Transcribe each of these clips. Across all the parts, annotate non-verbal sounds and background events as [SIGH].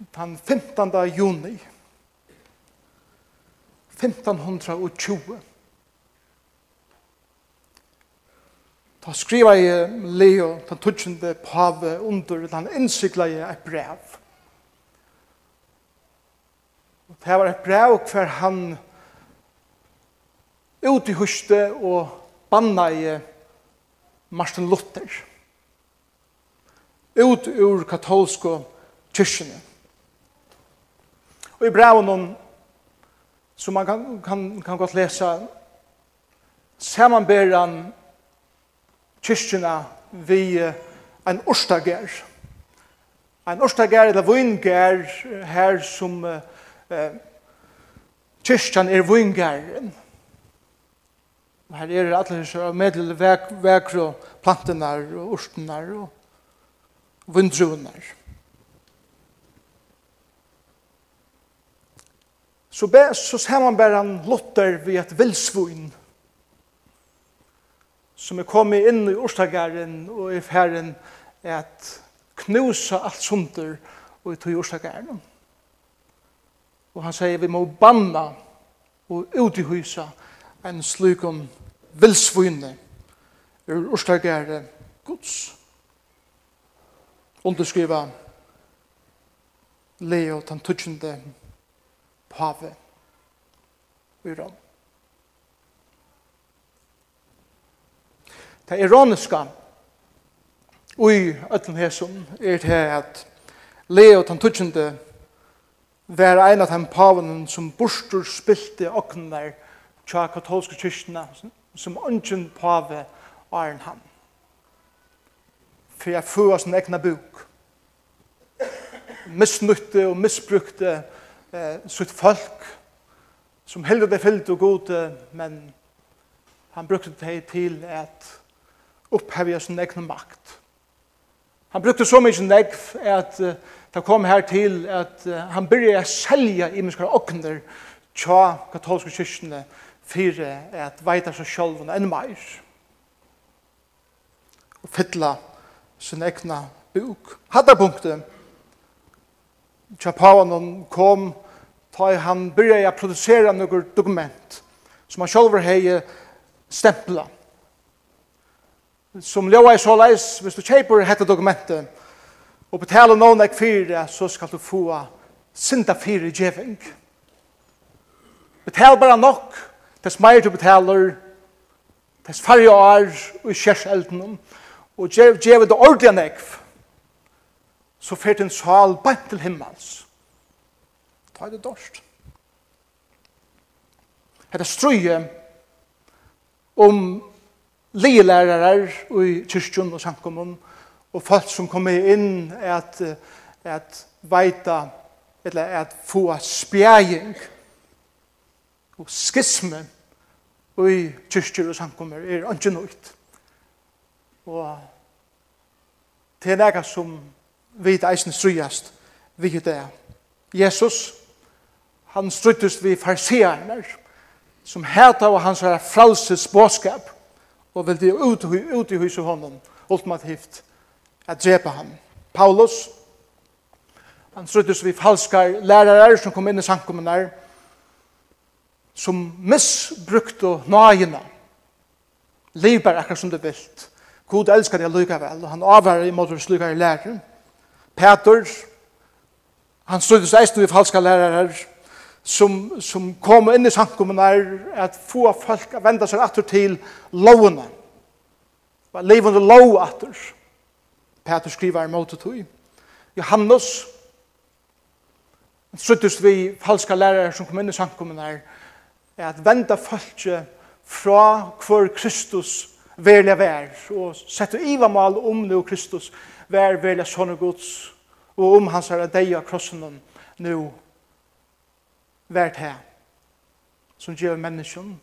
den 15. juni 1520 Da skriva jeg Leo, den tutsjende pave under, han innsykla jeg et brev. Det var et brev hver han ut i huste og banna i Martin Luther. Ut ur katolsko kyrkjene. Og i brevet noen, som man kan, kan, kan godt lese, samanber han kyrkjene vi en orstager. En orstager eller vingar her som eh, kyrkjan er vingaren. Her er det alle disse medel og plantenar og orstenar og vindrunar. så, be, så ser man bare en lotter ved et vilsvun som er kommet inn i Årstagaren og i ferien at knusa alt sunder og i tog Årstagaren. Og han sier vi må banna og utihysa en slukum vilsvunne ur Årstagaren gods. Underskriva Leo den 12 pave i Rom. Det ironiska i ötlen hesum er det at Leo den tutsjende var en av den pavenen som borstur spilte oknar tja katolske kyrkina som ungen pave Arn han. For jeg fua sin egna buk. Misnutte og misbrukte eh, sitt folk som heldur det fyllt og gode, men han brukte det til at opphevja sin egen makt. Han brukte så mye negv at uh, det kom her til at uh, han begynte å selge i mennesker åkner tja katolske kyrkene fyrir at veita seg selv enn meir og fylla sin egna buk. punktet tja pavanum kom ta han byrja å produsera noen dokument som han sjálfur hei stempla. Som ljóa i såleis, hvis du kjeipur hette dokumentet og betaler noen ek fyrir, så skal du få synda fyrir djeving. Betal bara nok, dess meir du betaler, dess færre år og kjerselden, og djevet det ordelig nekv, så fyrt en sal bant til himmels ta det dorst. Hetta strøye om lilærarar i kyrkjun og samkommun og folk som kommer inn at, at veita eller at få spjæring og skisme i kyrkjur og samkommun er ikke nøyt. Og det er noe som vi eisen strøyast vi det. Jesus han struttest vi farsierne, som heta av hans her fralses båskap, og vil de ut, ut i huset honom, ultimativt, at drepa ham. Paulus, han struttes vi falskar lærere som kom inn i samkommunar, som misbrukte nøyene, lever akkurat som det vilt. God elskar det lykkevel, og han avvarer i måte slukar i læreren. Peter, han struttes eist vi falskar lærere, som, som kom inn i samkommunen er at få folk å vende seg atter til lovene. Levende lov atter. Peter skriver i måte tog. Johannes, suttest vi falska lærere som kom inn i samkommunen er, at vende folk fra hvor Kristus verlig vær, og sette ivamal om nu Kristus vær verlig sånne gods, og om hans herre deg av krossen nu vært her som gjør mennesken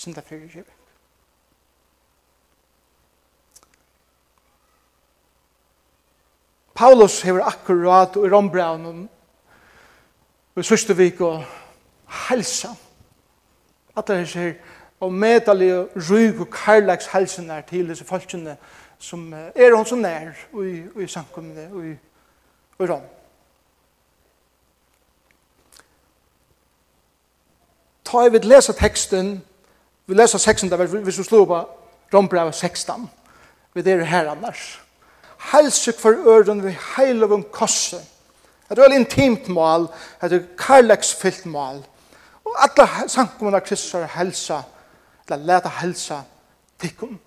som det fyrir gjør. Paulus hever akkurat og i rombraunen og i sørste vik og helsa at det er her og medelig og ryg og karlags helsen er til disse folkene som er hos og nær og i, og i samkommende og i, og i Rom. ta jeg vil lese teksten, vi leser 16, hvis vi slår på Rombrev 16, vi er her annars. Helsik for øren vi heilig om kosse. Det er et intimt mål, det er et karlagsfyllt mål. Og alle sankumene av Kristus er helsa, eller leta helsa tikkum.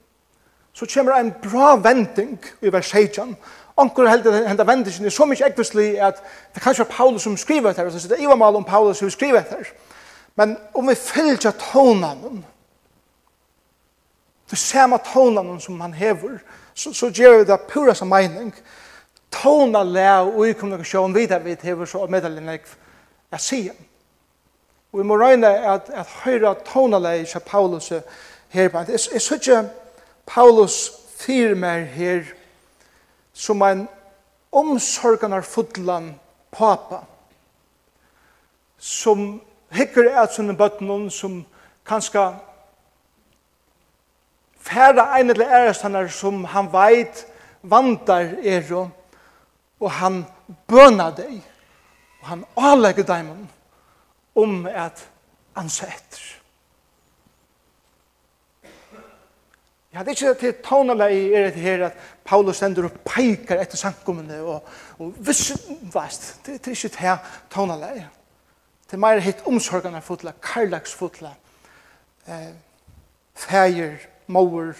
Så kommer en bra vending i vers 16, Onkur at henda vendingen er så mykje ekvislig at det kanskje er Paulus som skriver etter, så det er Ivamal om Paulus som skriver etter. Men om vi fylgja tånanen, det samme tånanen som han hever, så, så gjør vi det pura som mening. Tåna lær og i kommunikasjon vidar vi hever så meddelen jeg er sier. Og vi må røyne at, at høyre tåna lær ikke Paulus her på. Jeg, jeg synes ikke Paulus firmer her som en omsorgen av fotland papa som hikker er sånne bøtten som kanskje færre en til ærestanner som han veit vandar er og, og han bøna deg og han avlegger deg om at ansa etter. Jeg hadde ikke til tånala i er det her at Paulus stender og peikar etter sankumene og, og viss, veist, det er ikke til tånala i. Det er mer hitt omsorgene fotla, karlags fotla, eh, feir, mauer,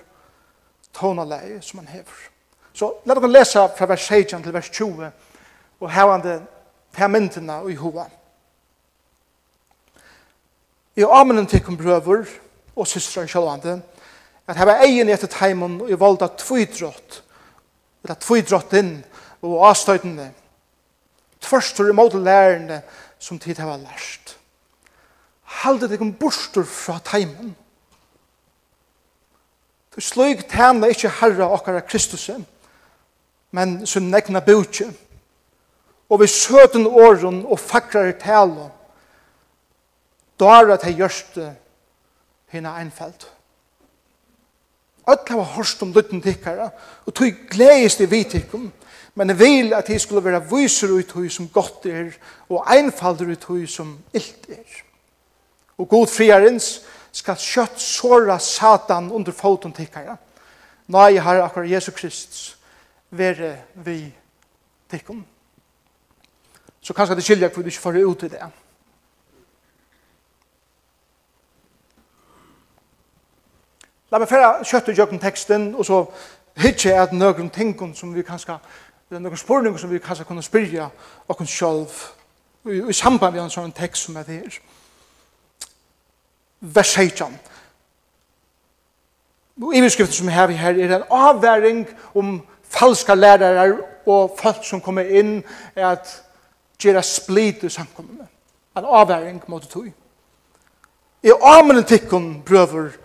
tonaleie som han hever. Så la dere lese fra vers 16 til vers 20 og hevande til myndene i hova. I amenen til kom brøver og systra i sjølvande at heva egen etter teimen og i valda tvidrott eller tvidrott inn og avstøytende i måte lærende som tid har lært. Halde deg om bostur fra teimen. Du sløg tæna ikkje herra okkara Kristus, men sin negna bøtje. Og vi søten åren og fakrar tala, dara til gjørste hina einfeld. Öll hava hørst om lytten tikkara, og tog gledes i vitikkum, Men jeg vil at jeg skulle være viser ut høy som godt er, og einfalder ut høy som illt er. Og god friarens skal kjøtt såra satan under foten tikkara. Nei, har akkurat Jesu Kristus være vi tikkum. Så kanskje det skiljer for du ikke får ut i det. La meg færa kjøtt i jøkken teksten, og så hitje at nøkron tingkon som vi kanskje Det er noen spurninger som vi kanskje kunne spyrja okken sjølv i, i samband med en sånn tekst som er det her. Vers 16. Og iverskriften som vi har her er en avværing om falska lærere og folk som kommer inn er at gjøre splid i samkommende. En avværing mot tog. Jeg amener tikkun brøver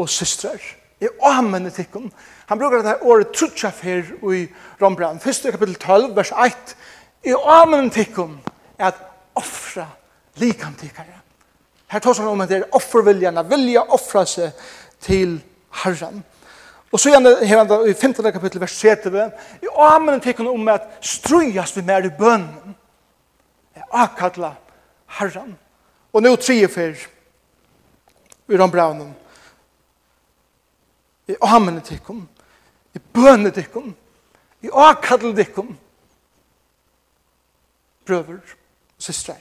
og systrar. Jeg amener tikkun brøver Han brukar det här året trutja för i Rombrand. Första kapitel 12, vers 1. I amen tikkum är att offra likam tikkare. Här tar han om att det är offerviljan, att vilja offra sig till Herren. Och så gärna här då i 15 kapitel vers 7. I amen tikkum om att strujas vi med i bön. Akalla Herren. Och nu tre för i Rombranden. I amen tikkum i bøne dikken, i akkadel dikken, brøver og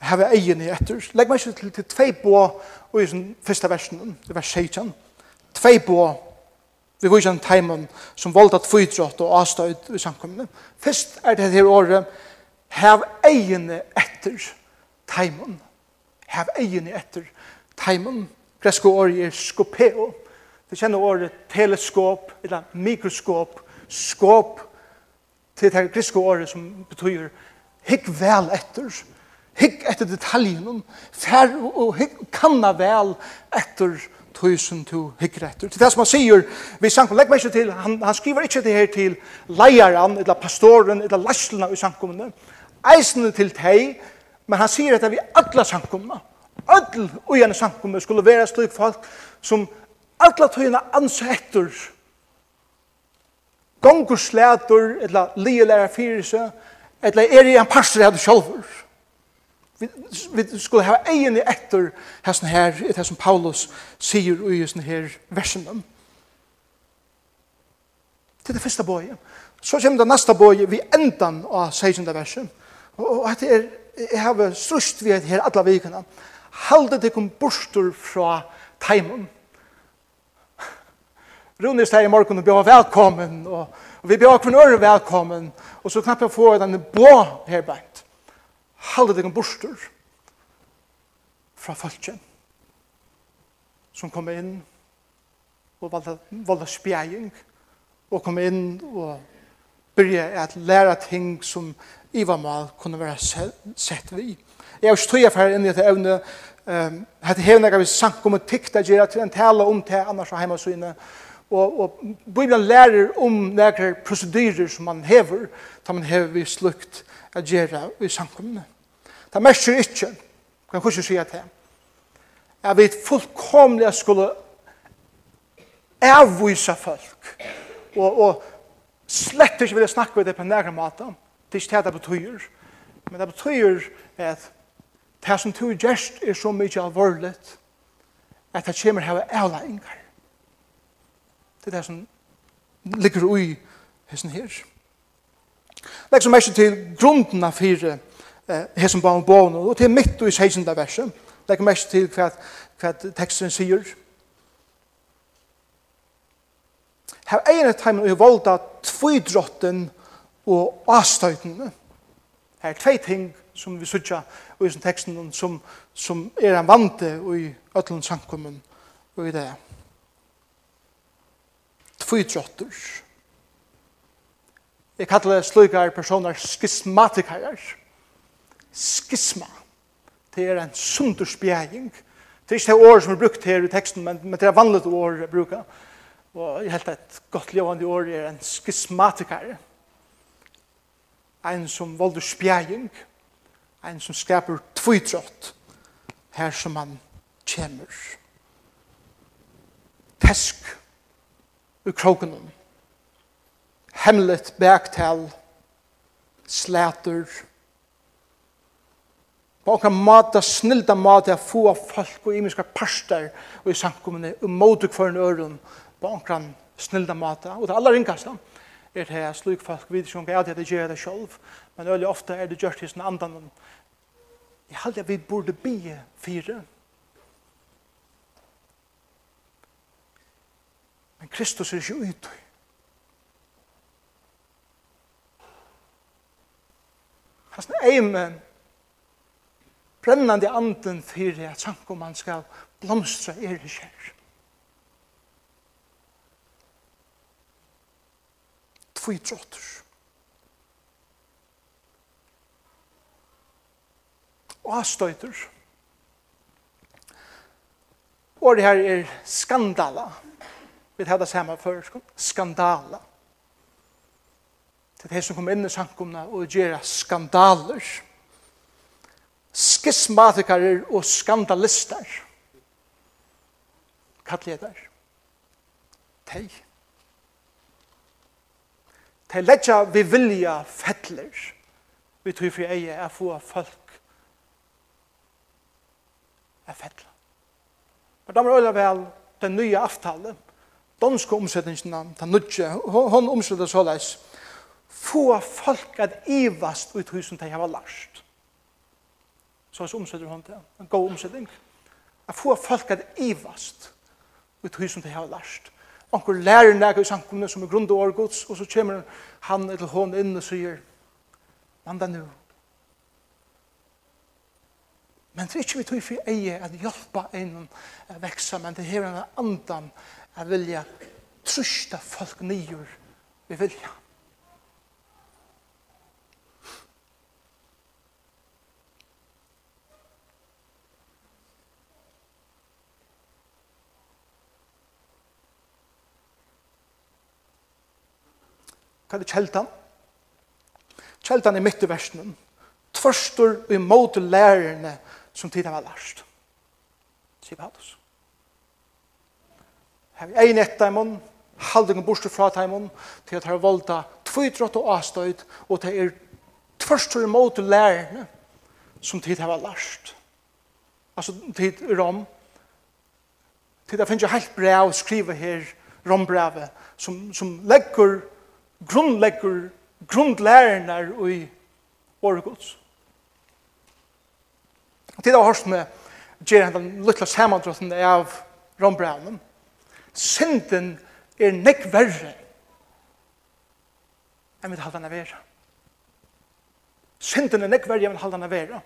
Jeg har egen i etter. Legg meg ikke til, til tvei på, i den første versen, det var 16, tvei på, vi går ikke en teimen som valgte at fyrtrått og avstøyd i samkommende. Først er det her året, hav egen etter teimen. Hav egen etter teimen. Gresko ordet er skopeo. Vi kjenner ordet teleskop, eller mikroskop, skop, til det greske ordet som betyr hikk vel etter, hikk etter detaljen, fær og hikk kanna vel etter tusen to hikker etter. Til det som han sier, vi sankum, legg meg ikke til, han, han skriver ikke det her til leieren, eller pastoren, eller lasslene i sankumene, eisene til teg, men han sier dette vi alla sankumene öll og gjerne samkomme skulle være slik folk som alla tøyna ansettur gongur slætur eller lielæra fyrir seg eller er i en pastor hadde sjálfur. Vi, vi skulle hava egin i etter hæsson her et som Paulus sier i hæsson her versen til det første boi så kommer det neste boi vi endan av 16. versen og, og, og, er jeg har strust vi her alla og, halde tikkum burstur fra teimen. Rune steg i morgen og bjør velkommen, og, og vi bjør kvann øre velkommen, og så knapp jeg få denne blå her beint. Halde kom burstur fra folken som kom inn og valda, valda spjæring og kom inn og byrja at læra ting som Ivamal kunne være sett vid. Jeg har ikke tog for inn i dette evne. Hette hevne kan vi sank om en tikt at gjøre til en tale om det annars av hjemme og syne. Og, og Bibelen lærer om nære prosedyrer som man hever, da man hever vi slukt at gjerra vi sank om Det Det merker ikke, kan jeg ikke si at det, at vi fullkomlig skulle avvisa folk og, og slett ikke vil jeg snakke med det på nære måte. Det er ikke det det betyr. Men det betyr at Det som du gjerst er så mykje alvorligt at det kommer hava ævla yngar. Det er det som ligger ui hessen her. Legg som mest til grunden av fire eh, hessen barn barn og til mitt og i 16. verset. Legg mest til hva, hva teksten sier. Hav egnet heimen og volda tvidrotten og avstøytene. Her er tve ting som vi sutja i sin teksten som, som er en vante i ötlund sankummen og i det. Tvytrottur. Jeg kallar det slukar personer skismatikarar. Skisma. Det er en sunderspjæring. Det er ikke det året som er brukt her i teksten, men, men det er vanligt år å bruker. Og jeg helt et godt levende år er en skismatikar. En som volder spjæring en som skaper tvitrått her som han kommer. Tesk ur kroken. Hemlet bæktal, slæter, på okra mata, snilda mata, få av folk og imiska parster og i samkommende, og måte kvar en øren, på okra snilda mata, og det aller ringkasta, er det her slik folk vidt som gav det at det gjør det sjolv, men øyelig ofte er det gjørt hos andan. Jeg halte at vi burde bie fire. Men Kristus er ikke utøy. Hans eime brennande anden fyrir at sankumann skal blomstra er i kjær. Tvi trottur. avstøyter. Og det her er skandala. Vi tar det samme før, skandala. Det er det som kommer inn i sankumna og gjør skandaler. Skismatikarer og skandalister. Kallet jeg der. Tei. Tei letja vi vilja fettler. Vi tror for jeg er få folk er fettla. Men da må øyla vel den nye avtalen, danske omsetningsna, den nødje, hon omsettet såleis, få folk at ivast ut husen til jeg var larst. Så hans omsetter hon det, en god omsetning. At få folk at ivast ut husen til jeg var larst. Onkur lærer nægge i samkomne som er grunn og årgods, og så kommer han til hånd inn og sier, Manda nu, Men det er ikke vi tog for eie at hjelpa en å vekse, men det er en andan at vilja trusta folk nyer vi vilja. Hva er kjeltan? Kjeltan er midt i versen. Tvørstor imot lærerne som tid har lært. Sier Paulus. Her er en etter i munnen, halvdingen bort fra til i munnen, til at her valgte tvidrott og avstøyd, og til er tverstur imot lærerne som tid har lært. Altså tid i rom, Tid har finnet jo helt brev skrive her, rombrevet, som, som legger, grunnlegger, grunnlærerne i åregods. Og tid har hørt med gjør hentan luttla samandrotten av Ron Brownen. Synden er nekk verre enn vi halda henne vera. Synden er nekk verre enn vi halda henne vera.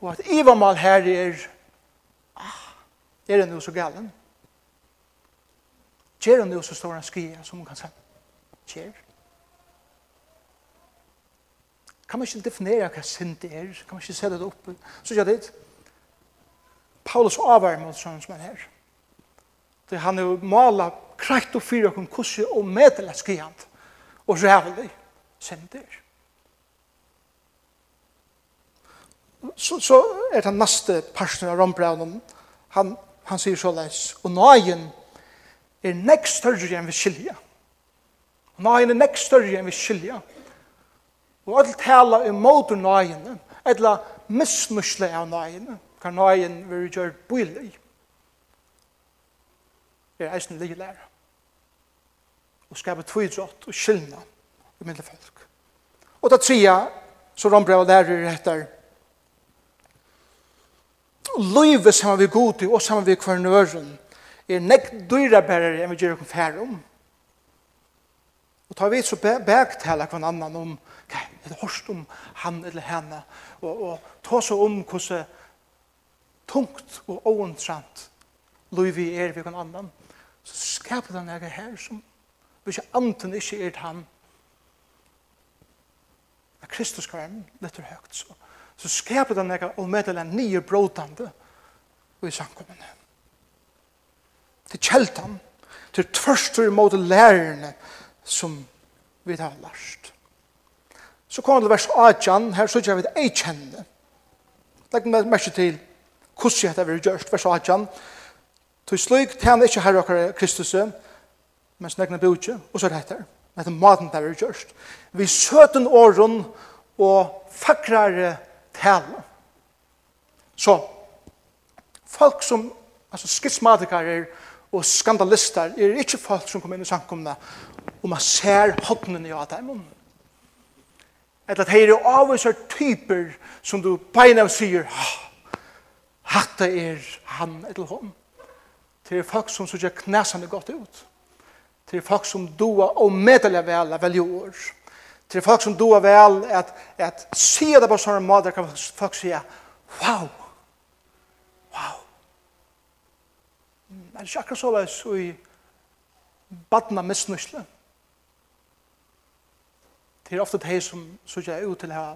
Og at ivamal her er ah, er det noe så galen? Gjør det noe så stor en skria som hun kan se. Gjør det. Kan man ikke definere hva synd er? Kan man ikke se det opp? Så gjør det, Paulus avvarer mot sånn som er her. Det han jo maler krekt og fyrer om hvordan og medelig skrihant og rævlig synd det er. Så, så er det neste personen av Rombraunen. Han, han sier så leis, og nøyen er nekst større enn vi skilja. Nøyen er nekst større enn vi skilja. Nøyen Og alt tala i motor nøyene, etla misnusle av nøyene, kan nøyen vil gjør bøylig. Det er eisen lige lærer. Og skapet tvidrott og skyldna i mindre folk. Og da tria, så rombrev og lærer etter, Løyve saman vi god i, og saman vi kvar nøren er nekk dyrabærere enn vi gjør okkur færum. Og tar vi så bægtala hver annan om Det hørst om han eller henne, og, og ta så om hvordan tungt og oentrant lov vi er ved en annan, så skaper den her her som hvis jeg anten ikke er han, at Kristus kan være litt høyt, så, så skaper den her allmedelig nye brådande og i samkommende. Til kjeltan, til tørster imot lærerne som vi har lært. Så kommer det vers 18, her sier vi det ei kjenne. Legg meg merke til hvordan dette vil gjøres, vers 18. Så slik tjener ikke herre og Kristus, men snakne bo ikke, og så er det etter. Det er maten der vil gjøres. Vi søten åren og fakrere tale. Så, folk som, altså skitsmatikere og skandalister, er ikke folk som kommer inn i samkomne, og man ser hodnene i av dem eller at her er avviser typer som du beina og sier, hatt er han eller hon. Det er folk som sier knæsene godt ut. Det er folk som doa og medelig vel av velge år. Det er folk som doa vel at, at sier det på sånne måter kan folk sier, wow, wow. Men det er ikke akkurat så løs i badna misnusle? Wow det er ofte de som sørger ut til å ha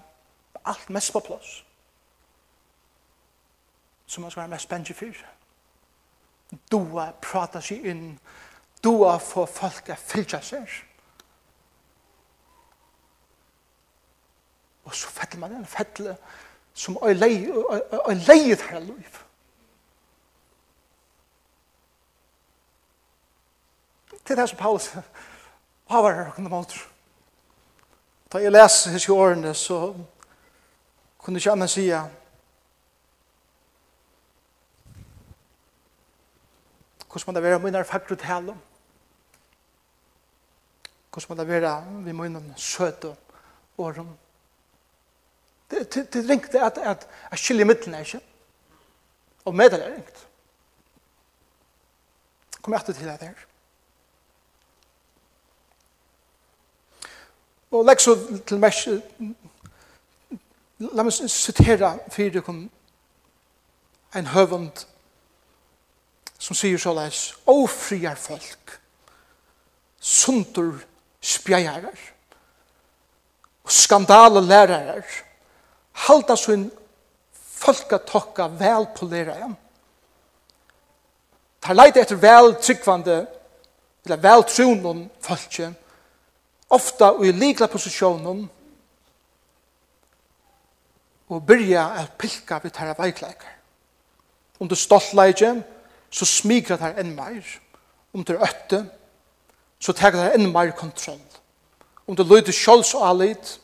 alt mest på plass. Som man skal være mest spennende for. Doa prata seg inn. Doa få folk å fylle seg. Og så fettler man en fettle som er leid her liv. Det er det som Paulus har vært her og kunne måte. Da jeg leser hans årene, så kunne ikke annet sige hvordan må det være mine fakre tale? Hvordan må det være vi mine søte årene. Det, det, det ringte at, at, jeg skiljer midtene, ikke? Og med det er ringt. Kom jeg til det der. Og legg så til mest, la meg sitere fyrir kom en høvund som sier så leis, ofriar folk, sundur spjærar, og skandale lærarar, halda sin folkatokka velpolera Tar leid etter veltryggvande, eller veltronon folkje, ofta i likla posisjonen og byrja at pilka vi tæra veikleikar. Om du stoltleikje, så smigra tær enn meir. Om du øtte, så tæra tær enn meir kontroll. Om du løyde sjåls og alit,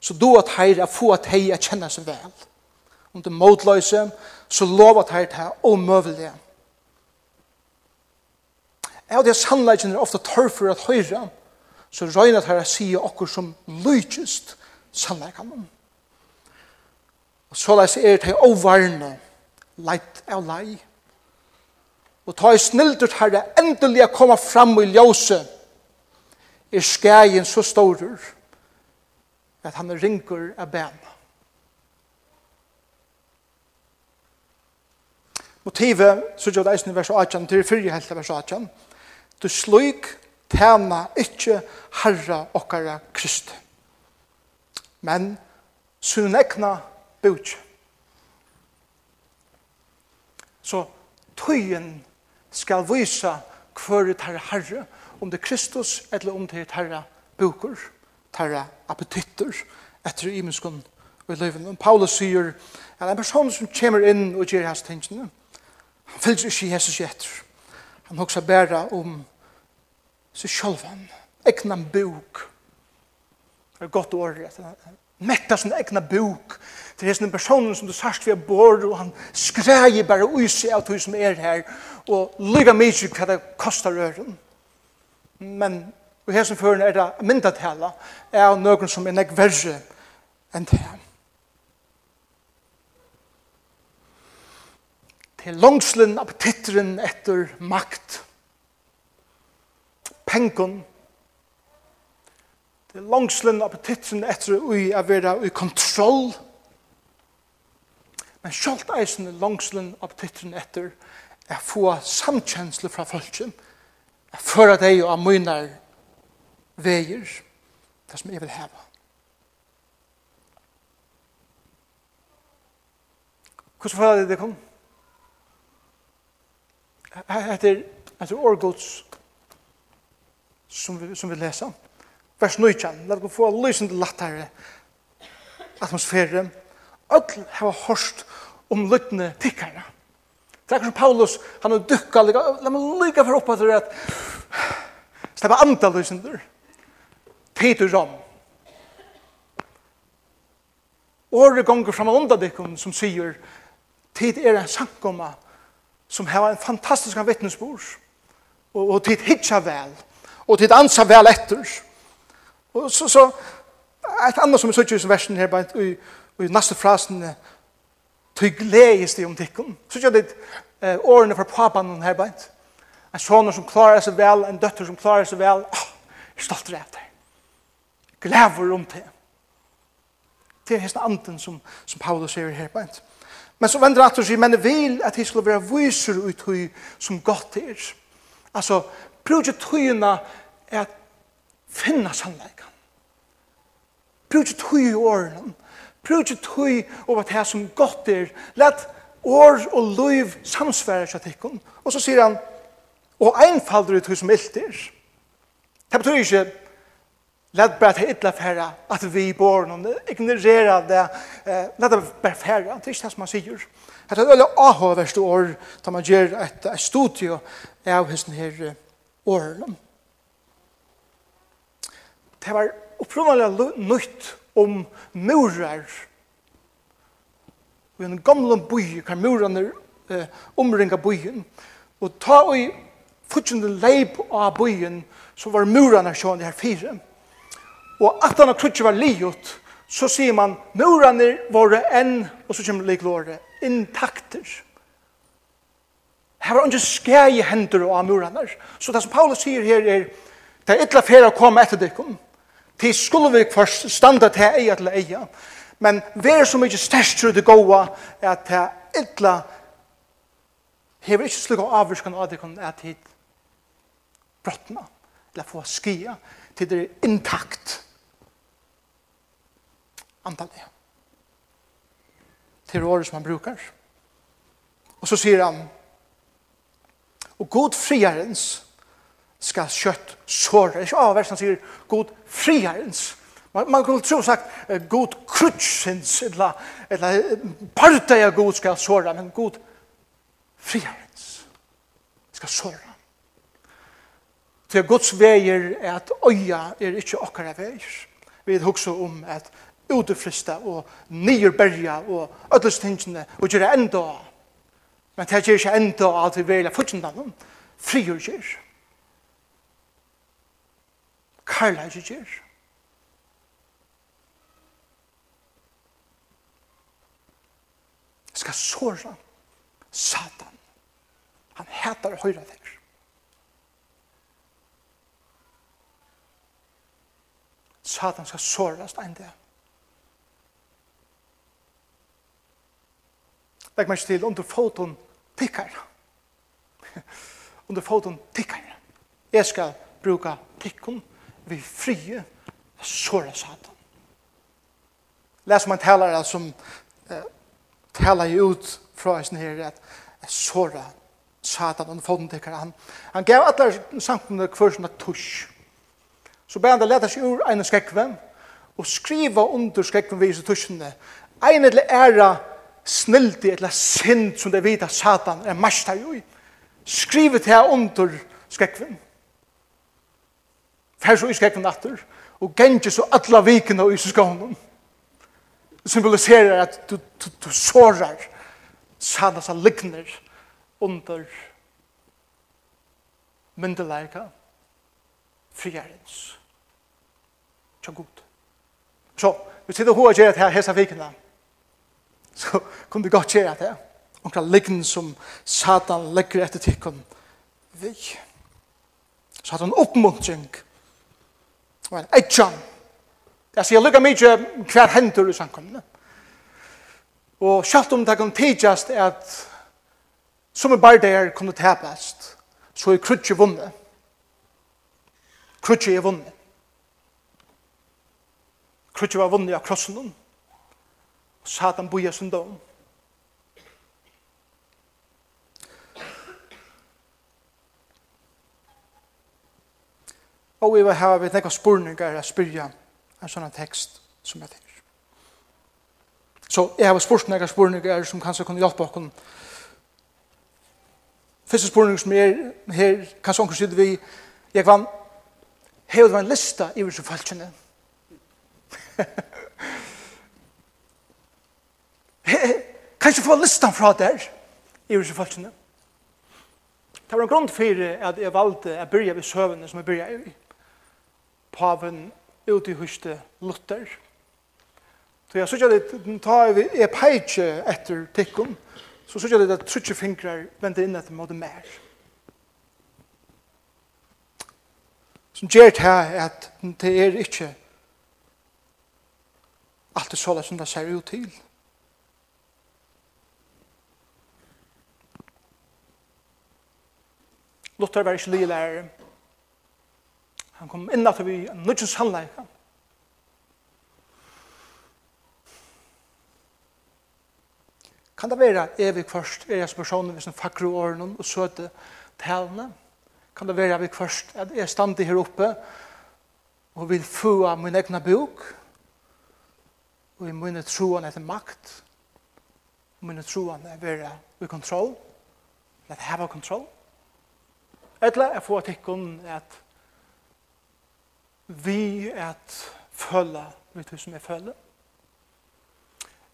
så du at heir er få at hei er kjenna seg vel. Om du motløyse, så lov at heir tæra omøvelige. Ja, det er er ofta tørr for at høyra, så røyna tar jeg sige okkur som lykist sannleikanen. Og så leis er det overne leit av lei. Og ta i snildert herre endelig å komme fram i ljøse er skægen så stor at han ringer av bena. Motivet, så gjør det eisen i vers 18, til fyrir helt av vers 18, du slik tæna ikkje herra okkara Kristi. Men sunn ekna bøk. Så tøyen skal vise hver tar herre, om det er Kristus eller om det er herre bukur, herre appetitter, etter imenskon og i løyven. Paulus sier at en person som kommer inn og gjør hans tingene, han fyllt ikke Jesus etter. Han hoksa bæra om så sjølvan, egna bok. Det er godt året, at han metta sin egna bok til hesten personen som du sagt vi er bor, og han skreier bare ui seg av tog som er her, og lyga mykje hva det kostar røren. Men og hesten føren er det mynda tala, er noen som er nek verre enn det. Til langslen appetitteren etter makt, pengon, det er langslen appetitten etter ui a vera ui kontroll, men sjalt eisen er langslen appetitten etter er få samkjensle fra folken, er føra deg og amunar veier, det som jeg vil heva. Hvordan føler det det kom? Etter, etter årgods som vi, som vi leser. Vers 19, la oss få lysende lattere atmosfære. Ødel har hørt om lyttende tikkerne. Det er som Paulus, han har dukket, la meg lykke for oppe til at slippe andre lysende. Tid og Rom. Året gonger fram av underdikken som sier tid er en sankomma som har en fantastisk vittnesbord og, og tid hitja vel og til ansa vel etter. Og så, så et annet som er sier i versen her, bare i, i neste frasen, «Tyg gledes det om tikkun». Så gjør det eh, årene fra papan her, bare en soner som klarer seg vel, en døtter som klarer seg vel, åh, jeg er stolt av deg. Glever om det. Det er hesten anden som, som Paulus sier her, bare Men så vender han til å si, men jeg vil at jeg skulle være viser ut høy som godt er. Altså, Prøv ikke tøyene at finne sannleikken. Bruk ikke tøy i årene. Bruk ikke tøy over det som godt er. Let år og liv samsvære seg til Og så sier han, og einfalder i tøy som ilt er. Det betyr ikke Let bare til ytla færa at vi bor noen, om det, ignorera det, eh, let det bara færa, det er ikke det som han sier. Det er et veldig avhåverst år, da man gjør et, et studie av hesten her årene. Det var opprunnelig nytt om murer. Og en gamle boi, hver murene eh, omringa boien. Og ta i fortjende leip av boien, så var murene sånn her fire. Og at han krutje var liot, så sier man, murene våre enn, og så kommer liklåret, intakter. Intakter Her var ikke skæg i hender og amurene. Så det som Paulus sier her er, det er ytla fer å komme etter dere. Til skulle vi først standa til eia til eia. Men vi er så mykje størst det gåa at det er ytla hever ikke slik å avvurskan av dere at hit brottna eller få skia til det er intakt antallet til året som han brukar. Og så sier han, Og god friarens skal kjøtt såre. Ikke avversen han sier god friarens. Man, man kunne tro sagt god krutsens, eller, eller partai av god skal såre, men god friarens skal såre. Til Guds veier er at øya er ikke okkara veier. Vi hugsa om at utefrista og nyerberga og ödelstingene og gjøre enda av Men det er ikke enda at vi vil ha fortsatt noen. Frigjør gjør. Karla ikke gjør. Jeg skal såra Satan. Han heter høyre der. Satan skal sårast enn det. Legg meg til under foton tikkar. Under foten tikkar. Jeg skal bruka tikkun vi frie såra satan. Læs man talar som eh, talar ut fra sin her at såra satan under foten tikkar han. Han gav atler samkomne kvarsna tush. Så bæ han det letas ur en skrekven og skriva under skrekven vis i tushene. Ein eller æra snildi eller synd som det vita satan er mest jo i. Skrivet her under skrekven. Fær så i skrekven atter, og gengje så atla vikene og isus gavnen. Symboliserer at du, du, du sårar satan som ligner under myndeleika friarens. Tja god. Så, vi sitter hva gjør her hesa vikene så kunne det godt gjøre det. Og Onkra liggen som Satan legger etter tikkun vi. Så hadde han oppmuntring. Og en etjan. Jeg sier lukka mykje hver hendur i samkomne. Og sjalt om det kan tidjast at som er bare der kunne tapast, så er krutje vunnet. Krutje er vunnet. Krutje var vunnet av krossen Satan boja sin dom. Og vi vil ha vi nekka spurningar a spyrja en sånn tekst som jeg tenker. Så jeg har spurt nekka spurningar som kanskje kunne hjelpa okkur. Fyrste spurning som er her, kanskje onkur sier vi, jeg vann, hei, hei, en lista i hei, hei, [LAUGHS] kan ikke få listan fra der, i hos folkene. Det var en grunn for at jeg valgte å begynne ved søvnene som jeg begynte i. Paven ut i huset Luther. Så jeg synes at den tar vi er peitje etter tikkun, så synes jeg at trutje fingrar venter inn etter måte mer. Som gjør det her at det er ikke alt det såla som det ser ut til. Luther var ikke lylærer. Han kom inn at vi nødgjens sannleik. Kan det være evig først er jeg som personen hvis en fakre årene og søte talene? Kan det være evig først at jeg stande her oppe og vil få av min egna bok og i mine troen etter makt og mine troen er være i kontroll let have a control. Eller jeg får tikkun at vi at føle vi du som jeg føler.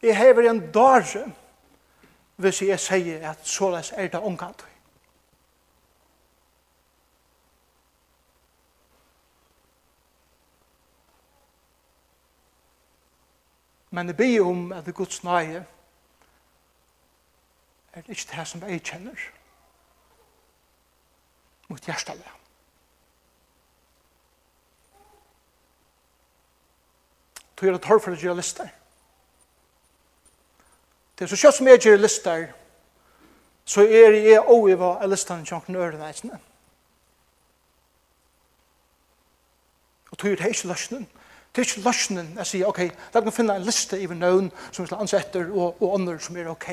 Jeg hever en dare hvis jeg sier at såleis er det omkant. Men det blir om at det er Guds nøye er det ikke det som jeg kjenner mot hjertelig. Tog er det torr for å gjøre lister. Det er så kjøtt som jeg gjør lister, så er jeg og jeg var listene til åkken ørene eisene. Og tog er det ikke løsningen. Det er ikke løsningen jeg sier, ok, da kan vi finne en liste i nøvn som vi skal ansetter, og, og andre som er ok.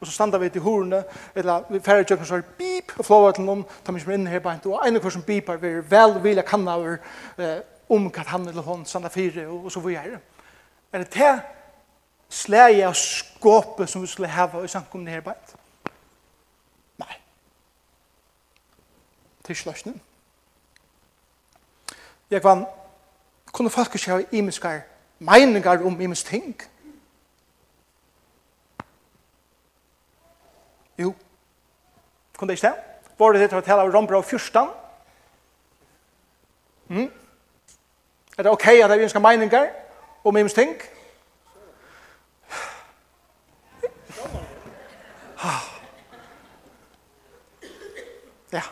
Og så standa vi til horene, eller vi færre tjøkken som er bip, og flåver til noen, tar vi som er inne her bare, og en av hver som bipar, vi er vel vilja kanna over eh, om hva han eller hon standa fire, og, og så vi er. Er det det slæg av skåpet som vi skulle hava i samkomne her bare? Nei. Det er ikke løsningen. Jeg vann kunne folk ikke ha imenskar meningar om imens ting. Jo, kunne det ikke det? Var det det til å tale av Rombra og Fyrstan? Mm? Er det ok at jeg ønsker meningar om imens ting? Ja.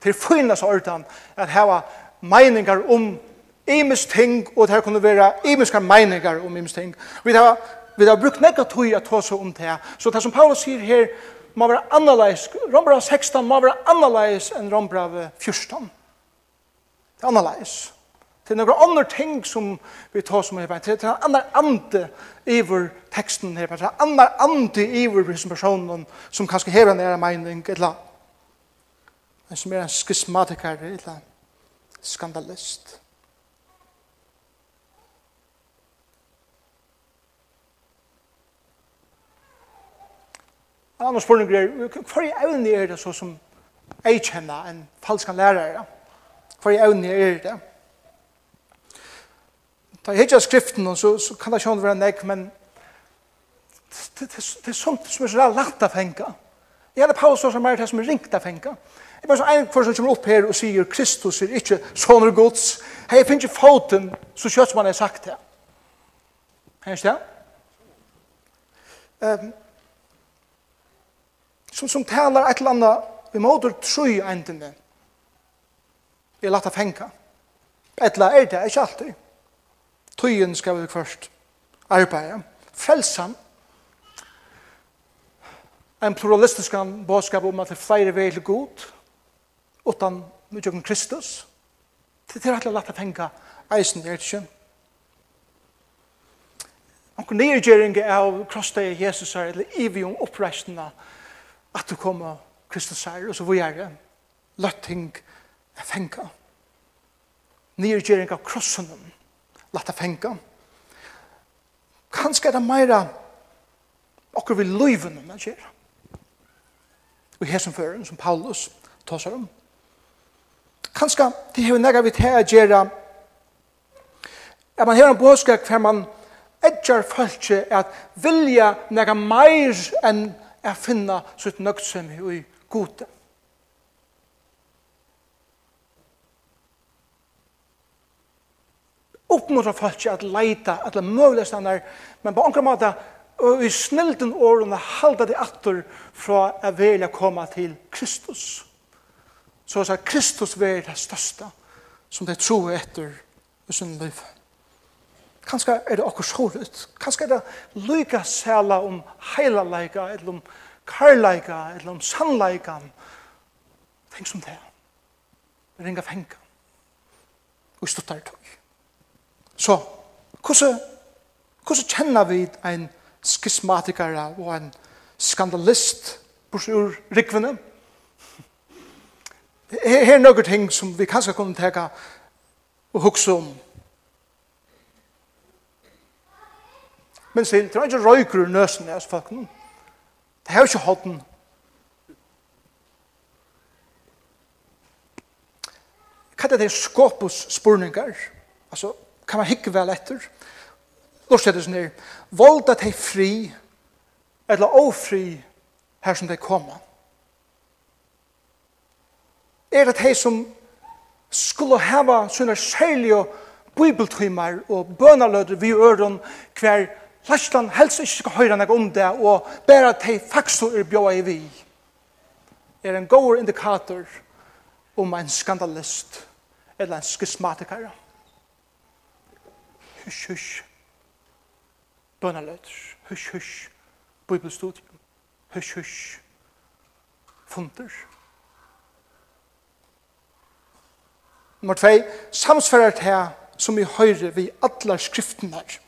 Til er fyrna så ordan at hava meningar om imes ting, og det her kunne være imeska meiningar om imes ting. Vi har, vi har brukt nekka tog at ta seg om det. Så det som Paulus sier her, må være annerleis, Rombra 16 må være annerleis enn Rombra 14. Det er annerleis. Det er noen andre ting som vi tar som her, det er en annen ande iver teksten her, det er en annen ande iver personen som kanskje hever en ære mening, eller en som er en skismatiker, eller skandalist. annan spurning er, hva er evne er det så som jeg kjenner en falsk lærere? Hva er evne er det? Da jeg hittar skriften, så, så kan det ikke være nek, men det, det, det er sånt som er så lagt å fenga. Jeg hadde paus som er det som er ringt å fenga. Jeg bare så en kvar som kommer opp her og sier Kristus er ikke sånne gods. Hei, jeg finner ikke foten så kjøtt som han har sagt det. Hei, ikke det? Um, som, som talar et eller annet vi måter trøy endene. Vi er lagt av fenka. Et eller er det, ikke alltid. Tøyen skal vi først arbeide. Frelsan. En pluralistisk bådskap om at det er flere vei til god, utan mye Kristus. Det er alltid lagt å tenke eisen, er det ikke? Onkur nirgjering av krossdegi Jesus er eller ivi om oppreisene at du kommer Kristus her, og så hvor er det. Løtt ting er fengt. Nyrgjøring av krossen, lagt er fengt. Kanskje er det mer akkurat ved løyven man gjør. Og her som fører, som Paulus tar seg om. Kanskje det er jo nægget vi til å gjøre at man har en bådskap hver man edger folk at vilja nægget mer enn er finna sitt nøgtsum i gode. Oppmuntra folk at leita, at det stannar, men på angra måte, og i snilden årene halda de atter fra å velja komme til Kristus. Så at Kristus vil det største som det tror etter i sin liv. Kanskje er det akkur såret. Kanskje er det lyga sæla om heilalega, eller om karlaga, eller om sannlaga. Tenk som det. Det ringer fenga. Og stuttar tog. Så, hvordan, hvordan kjenner vi en skismatiker og en skandalist på ur rikvene? Her er noen ting som vi kanskje kunne teka og hukse om Men sin, det var ikke røyker i nøsen av folkene. Det har ikke holdt den. Hva er det skåpus spurningar? Altså, kan man hikke vel etter? Lort sånn her. Vold at de fri, eller ofri, her som de kommer. Er det de som skulle hava sånne særlige bibeltimer og bønaløder vi øren hver Lærsland helst ikke skal høre noe om det, og bare at de faktisk er bjøy i vi, er en god indikator om en skandalist eller en skismatiker. Hush, hush. Bønnerløter. Hush, hush. Bibelstudium. Hush, hush. Funter. Nummer 2. Samsfører til som vi høyre vi atler skriftene her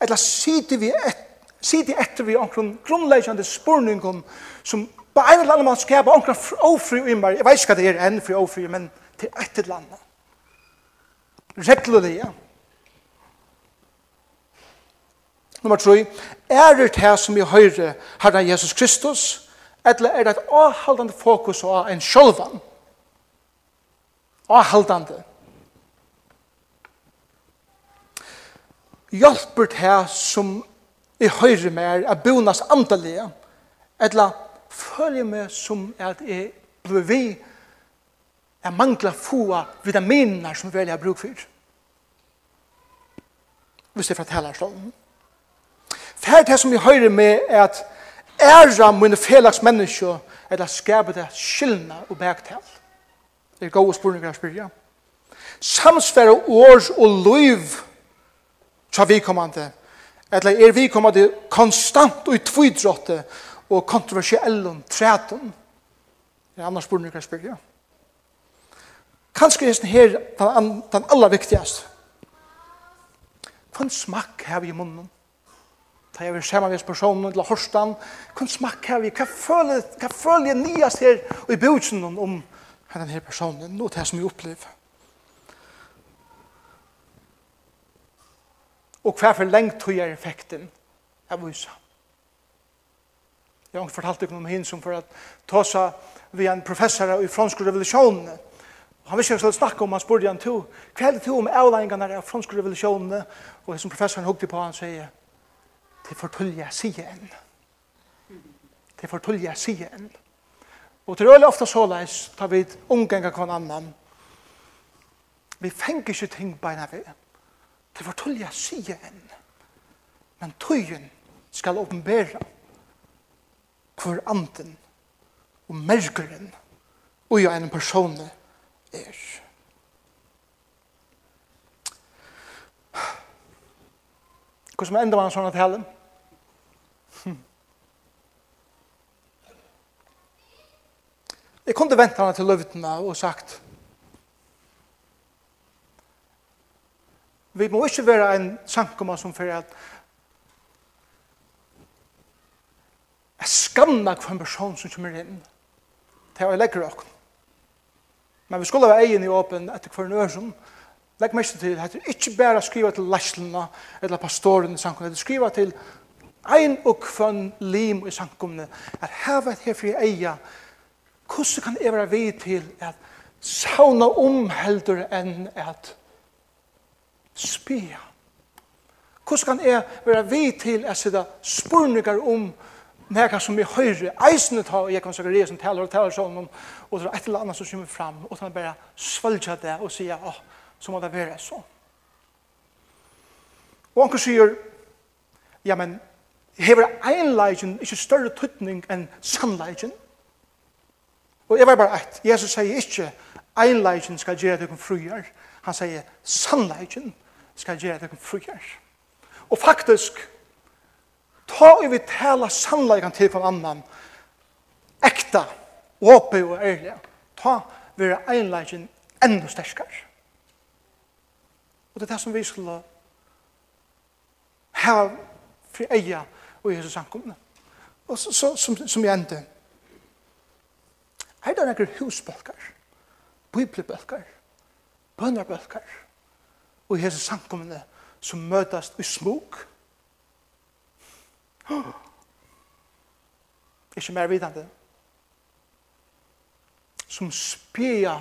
eller sitter vi et, sitter etter vi omkron grunnleggende spurningen som på en eller annen måte skaper omkron ofri og innbar. Jeg vet ikke hva det er enn fri ofri, men til et eller annet. Reglelig, ja. Nummer 3. Er det her som vi høyre herren Jesus Kristus, eller er det et avhaldende fokus av en sjølvan? Avhaldende. hjelper til som i høyre mer, er bonas andelige, eller følger meg som at jeg blir vi, jeg mangler få vitaminer som velger bruk for. Hvis jeg forteller sånn. Fær det som vi høyre med er at æra mine felags mennesker, eller skaper det skyldna og bæktal. Det er gode spørninger jeg spyrir. Samsfære års og liv, tja vikommande, eller er vikommande konstant og i tvidrotte og kontroversiellen træton. Det er annars burde jeg spyrir, ja. Kanskje er her den, den aller viktigaste. Hvem smakk har vi i munnen? Ta jeg vil se meg hvis personen eller horstan, hvem smakk har vi? Hva føler, hva føler jeg nyast her og i bjudsen om om denne personen? Nå det som jeg opplever. og hva for lengt tog er effekten av vysa. Jeg har fortalt deg om henne som for at ta seg vi en professor i fransk revolusjonen. Han visste ikke hva snakke om, han spurte han to. Hva er det to om avleggingene av fransk revolusjon? Og som professoren hukte på, han sier, det fortulje jeg sier enn. Det fortulje jeg sier enn. Og til øyelig ofte så leis tar vi omganger hver annan. Vi fenger ikke ting beina ved. Det var tullig å si enn. Men tøyen skal åpenbæra hvor anden og merkeren og jo en person er. Hvordan enda man sånn at helen? Jeg kunne vente henne til løvdene og sagt, Vi må ikke være en sankoma som for at jeg skammer for en person som kommer inn. til å legge legger dere. Men vi skulle være egen i åpen etter hver nøy som legger mest til at det ikke bare skriva til læslene eller pastoren i samkommet, det er skriva til ein og kvann lim i samkommet at hevet her for eia hvordan kan jeg være vid til at sauna omheldur enn at spia. Hvordan kan jeg være vi til at sitte spurninger om nega som vi høyre, eisene ta, og jeg kan sikkert som taler og taler sånn og det er et eller annet som kommer fram, og han bare svølger det og sier, åh, så må det være så. Og han sier, ja, men, hever einleikjen ikke større tøtning enn sannleikjen? Og jeg var bare et, Jesus sier ikke, einleikjen skal gjøre det kun fruer, Han sier, sannleikken skal gjøre deg frugjør. Og faktisk, ta i vi tala sannleikken til for annan, ekta, åpe og ærlig, ta vera einleikin enda sterskar. Og det er det som vi skulle ha fri eia og Jesus samkomne. Og så, så, som, som jeg endte, er det nekker husbalkar, biblibbalkar, bønarbølkar og i hese samkommende som møtast i smuk. [GASPS] Ikke mer vidande. Som spia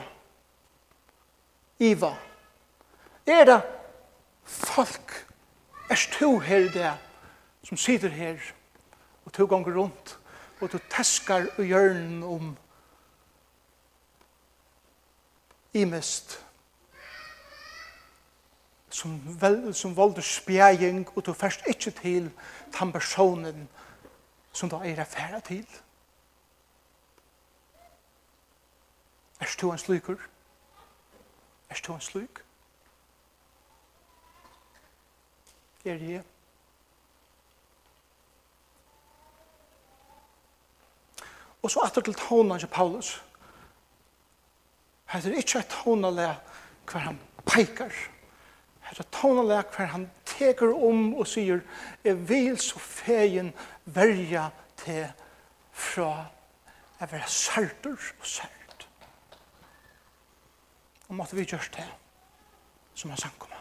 iva. Er det folk er to her det som sitter her og to ganger rundt og to teskar og hjørnen om imest som, vel, som volder spjæging, og du først ikke til den personen som du er affæra til. Er du en slukur? Er du en sluk? Er det Og så atter til tåna til Paulus. Her er ikke et tåna hver han peikar. Hetta tónalag hver han teker om og sier, jeg vil så fegen verja til fra jeg være særter og sært. Og måtte vi gjørst det som han sank om